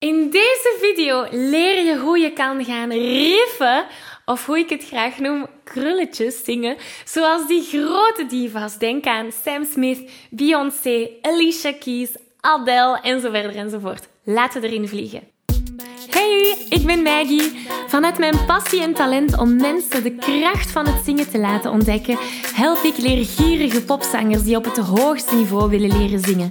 In deze video leer je hoe je kan gaan riffen, of hoe ik het graag noem, krulletjes zingen, zoals die grote divas. Denk aan Sam Smith, Beyoncé, Alicia Keys, Adele en zo verder enzovoort. Laten we erin vliegen. Hey, ik ben Maggie. Vanuit mijn passie en talent om mensen de kracht van het zingen te laten ontdekken, help ik leergierige popzangers die op het hoogste niveau willen leren zingen.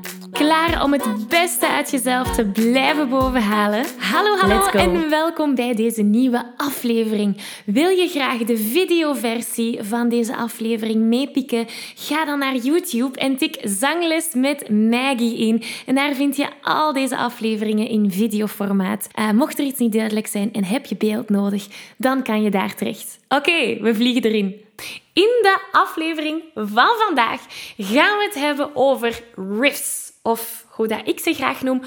Klaar om het beste uit jezelf te blijven bovenhalen? Hallo, hallo en welkom bij deze nieuwe aflevering. Wil je graag de videoversie van deze aflevering meepikken? Ga dan naar YouTube en tik Zangles met Maggie in. En daar vind je al deze afleveringen in videoformaat. Uh, mocht er iets niet duidelijk zijn en heb je beeld nodig, dan kan je daar terecht. Oké, we vliegen erin. In de aflevering van vandaag gaan we het hebben over riffs of hoe dat ik ze graag noem,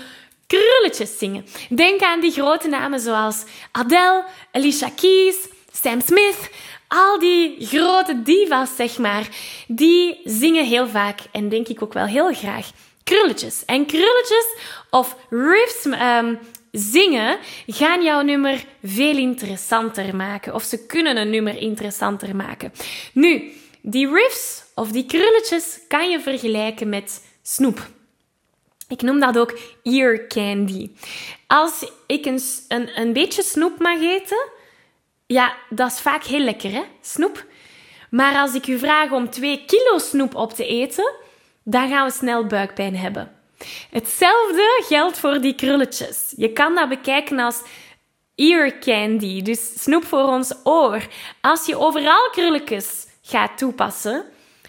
krulletjes zingen. Denk aan die grote namen zoals Adele, Alicia Keys, Sam Smith. Al die grote divas, zeg maar, die zingen heel vaak en denk ik ook wel heel graag krulletjes. En krulletjes of riffs um, zingen gaan jouw nummer veel interessanter maken. Of ze kunnen een nummer interessanter maken. Nu, die riffs of die krulletjes kan je vergelijken met snoep. Ik noem dat ook ear candy. Als ik een, een, een beetje snoep mag eten, ja, dat is vaak heel lekker, hè? Snoep. Maar als ik u vraag om 2 kilo snoep op te eten, dan gaan we snel buikpijn hebben. Hetzelfde geldt voor die krulletjes. Je kan dat bekijken als ear candy, dus snoep voor ons oor. Als je overal krulletjes gaat toepassen,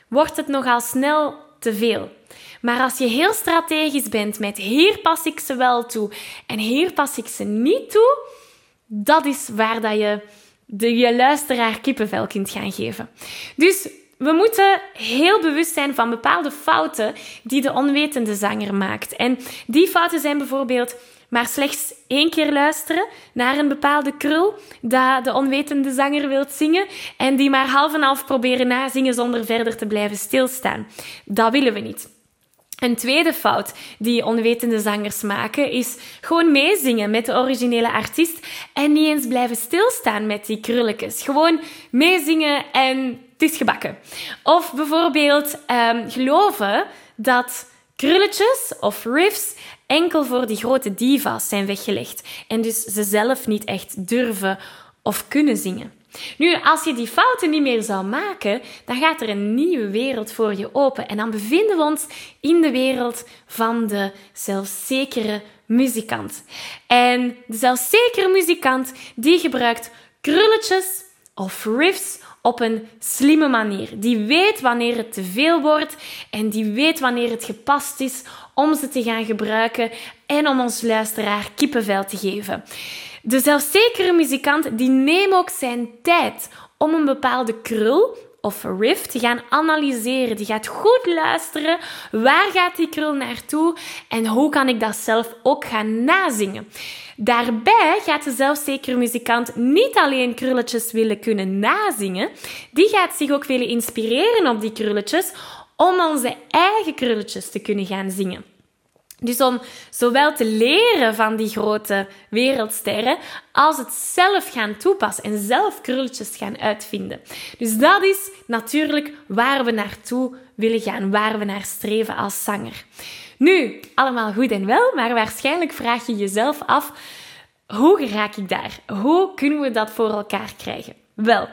wordt het nogal snel te veel. Maar als je heel strategisch bent met hier pas ik ze wel toe en hier pas ik ze niet toe, dat is waar dat je de, je luisteraar kippenvel kunt gaan geven. Dus we moeten heel bewust zijn van bepaalde fouten die de onwetende zanger maakt. En die fouten zijn bijvoorbeeld maar slechts één keer luisteren naar een bepaalde krul dat de onwetende zanger wilt zingen en die maar half en half proberen nazingen zonder verder te blijven stilstaan. Dat willen we niet. Een tweede fout die onwetende zangers maken is gewoon meezingen met de originele artiest en niet eens blijven stilstaan met die krulletjes. Gewoon meezingen en het is gebakken. Of bijvoorbeeld um, geloven dat krulletjes of riffs enkel voor die grote divas zijn weggelegd en dus ze zelf niet echt durven of kunnen zingen. Nu, als je die fouten niet meer zou maken, dan gaat er een nieuwe wereld voor je open. En dan bevinden we ons in de wereld van de zelfzekere muzikant. En de zelfzekere muzikant die gebruikt krulletjes of riffs op een slimme manier. Die weet wanneer het te veel wordt en die weet wanneer het gepast is om ze te gaan gebruiken en om ons luisteraar kippenvel te geven. De zelfzekere muzikant die neemt ook zijn tijd om een bepaalde krul of riff te gaan analyseren. Die gaat goed luisteren. Waar gaat die krul naartoe? En hoe kan ik dat zelf ook gaan nazingen? Daarbij gaat de zelfzekere muzikant niet alleen krulletjes willen kunnen nazingen, die gaat zich ook willen inspireren op die krulletjes om onze eigen krulletjes te kunnen gaan zingen. Dus om zowel te leren van die grote wereldsterren, als het zelf gaan toepassen en zelf krulletjes gaan uitvinden. Dus dat is natuurlijk waar we naartoe willen gaan, waar we naar streven als zanger. Nu, allemaal goed en wel, maar waarschijnlijk vraag je jezelf af: hoe raak ik daar? Hoe kunnen we dat voor elkaar krijgen? Wel,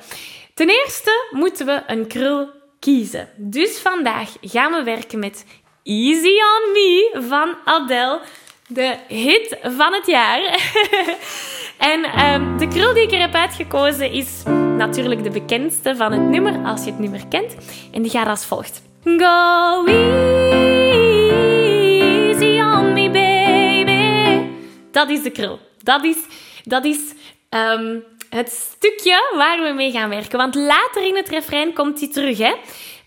ten eerste moeten we een krul kiezen. Dus vandaag gaan we werken met Easy on Me van Adele. De hit van het jaar. en ehm, de krul die ik er heb uitgekozen is natuurlijk de bekendste van het nummer, als je het nummer kent. En die gaat als volgt. Go easy on me, baby. Dat is de krul. Dat is, dat is ehm, het stukje waar we mee gaan werken. Want later in het refrein komt die terug, hè.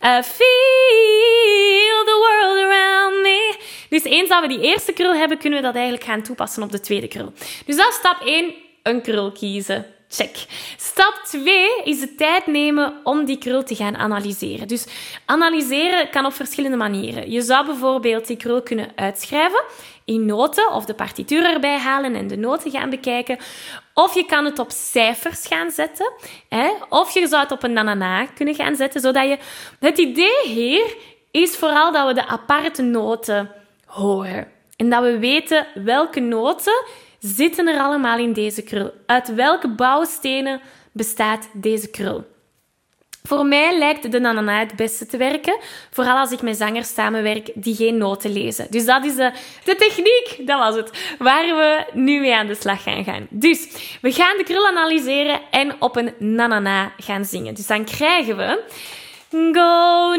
Uh, feel the world around me. Dus eens dat we die eerste krul hebben, kunnen we dat eigenlijk gaan toepassen op de tweede krul. Dus dat is stap 1, een krul kiezen. Check. Stap 2 is de tijd nemen om die krul te gaan analyseren. Dus analyseren kan op verschillende manieren. Je zou bijvoorbeeld die krul kunnen uitschrijven in noten of de partituur erbij halen en de noten gaan bekijken. Of je kan het op cijfers gaan zetten. Hè? Of je zou het op een nanana kunnen gaan zetten, zodat je... Het idee hier is vooral dat we de aparte noten horen. En dat we weten welke noten zitten er allemaal in deze krul. Uit welke bouwstenen bestaat deze krul? Voor mij lijkt de nanana het beste te werken, vooral als ik met zangers samenwerk die geen noten lezen. Dus dat is de, de techniek, dat was het, waar we nu mee aan de slag gaan gaan. Dus we gaan de krul analyseren en op een nanana gaan zingen. Dus dan krijgen we go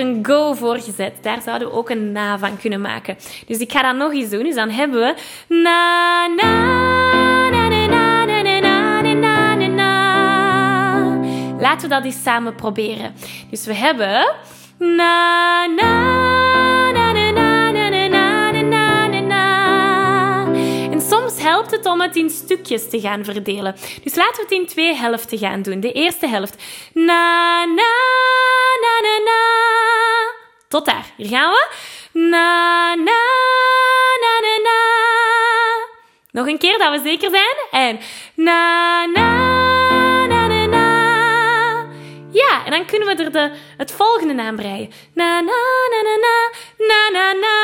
er een go voor gezet. Daar zouden we ook een na van kunnen maken. Dus ik ga dat nog eens doen. Dus dan hebben we na na na na na na na na na na na. Laten we dat eens samen proberen. Dus we hebben na na om het in stukjes te gaan verdelen. Dus laten we het in twee helften gaan doen. De eerste helft. Na na na na na. Tot daar. Hier gaan we. Na na na na na. Nog een keer dat we zeker zijn. En na na na na na. Ja, en dan kunnen we er de, het volgende aan breien. Na na na na na na na na.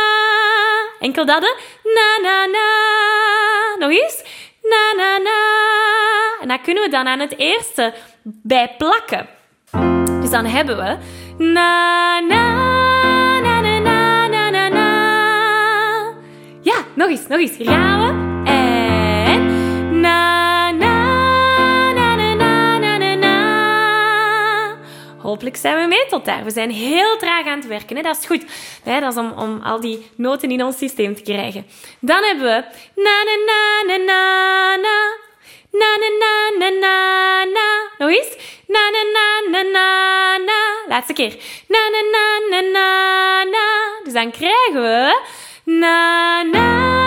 Enkel dat, hè? Na na na nog eens. Na, na, na. En dat kunnen we dan aan het eerste bij plakken. Dus dan hebben we... Na, na, na, na, na, na, na. Ja, nog eens, nog eens. Gaan we. Hopelijk zijn we mee tot daar. We zijn heel traag aan het werken. Hè? Dat is goed. Hè? Dat is om, om al die noten in ons systeem te krijgen. Dan hebben we na na na na na na. Na na na na na na. Nog eens. Na na na na na na. Laatste keer. Na na na na na na. Dus dan krijgen we na na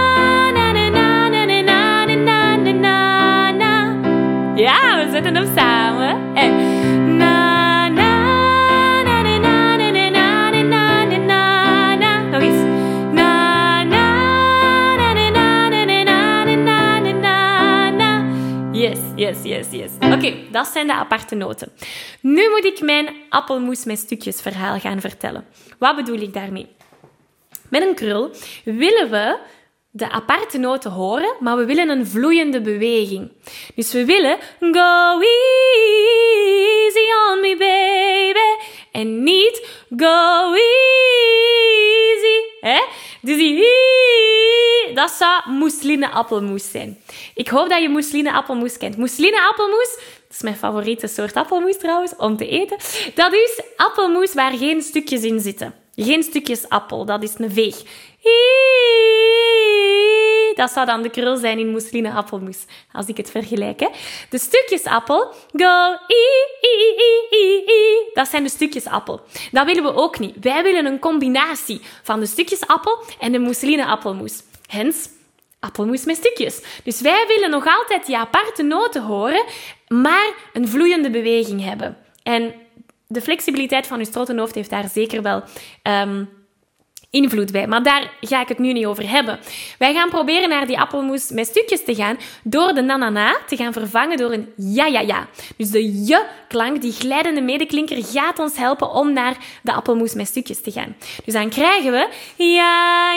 dat zijn de aparte noten. Nu moet ik mijn appelmoes met stukjes verhaal gaan vertellen. Wat bedoel ik daarmee? Met een krul willen we de aparte noten horen, maar we willen een vloeiende beweging. Dus we willen go easy on me baby en niet go easy. Hè? Dus die dat zou mousseline appelmoes zijn. Ik hoop dat je mousseline appelmoes kent. Mousseline appelmoes, dat is mijn favoriete soort appelmoes trouwens, om te eten. Dat is appelmoes waar geen stukjes in zitten. Geen stukjes appel, dat is een veeg. Dat zou dan de krul zijn in mousseline appelmoes, als ik het vergelijk. De stukjes appel, go. Dat zijn de stukjes appel. Dat willen we ook niet. Wij willen een combinatie van de stukjes appel en de mousseline appelmoes. Hens, appelmoes met stukjes. Dus wij willen nog altijd die aparte noten horen, maar een vloeiende beweging hebben. En de flexibiliteit van uw strottenhoofd heeft daar zeker wel um, invloed bij. Maar daar ga ik het nu niet over hebben. Wij gaan proberen naar die appelmoes met stukjes te gaan door de nanana te gaan vervangen door een ja ja ja. Dus de je-klank, die glijdende medeklinker, gaat ons helpen om naar de appelmoes met stukjes te gaan. Dus dan krijgen we ja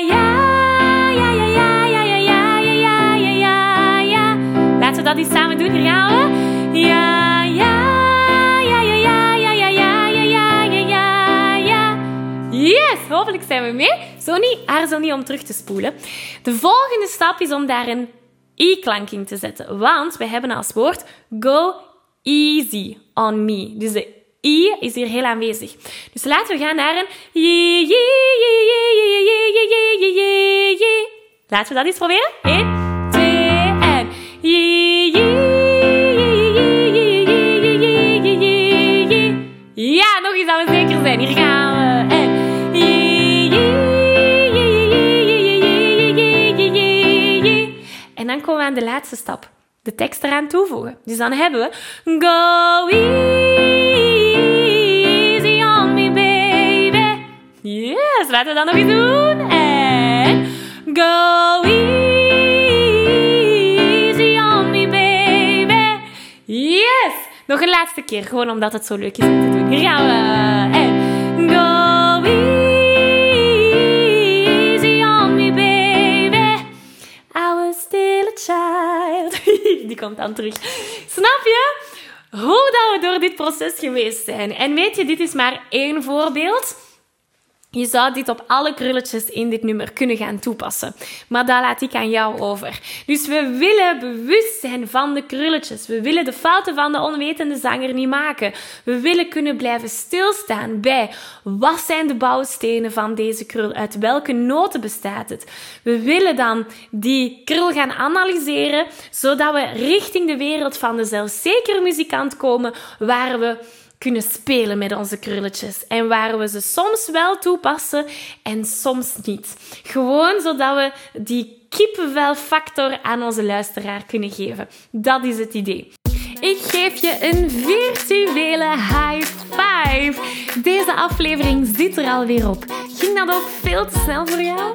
we dat eens samen doen. Hier gaan we. Ja ja. Yes, hopelijk zijn we mee. Zo niet, aarzel niet om terug te spoelen. De volgende stap is om daar een i-klank in te zetten. Want we hebben als woord go easy on me. Dus de I is hier heel aanwezig. Dus laten we gaan naar een Laten we dat eens proberen. 1, 2 en laatste stap. De tekst eraan toevoegen. Dus dan hebben we Go easy on me, baby. Yes, laten we dat nog eens doen. En Go easy on me, baby. Yes! Nog een laatste keer, gewoon omdat het zo leuk is om te doen. Hier gaan we. En Go Die komt dan terug. Snap je? Hoe dat we door dit proces geweest zijn. En weet je, dit is maar één voorbeeld. Je zou dit op alle krulletjes in dit nummer kunnen gaan toepassen. Maar daar laat ik aan jou over. Dus we willen bewust zijn van de krulletjes. We willen de fouten van de onwetende zanger niet maken. We willen kunnen blijven stilstaan bij wat zijn de bouwstenen van deze krul? Uit welke noten bestaat het? We willen dan die krul gaan analyseren, zodat we richting de wereld van de zelfzekere muzikant komen, waar we kunnen spelen met onze krulletjes. En waar we ze soms wel toepassen en soms niet. Gewoon zodat we die kippenvelfactor aan onze luisteraar kunnen geven. Dat is het idee. Ik geef je een virtuele high five. Deze aflevering zit er alweer op. Ging dat ook veel te snel voor jou?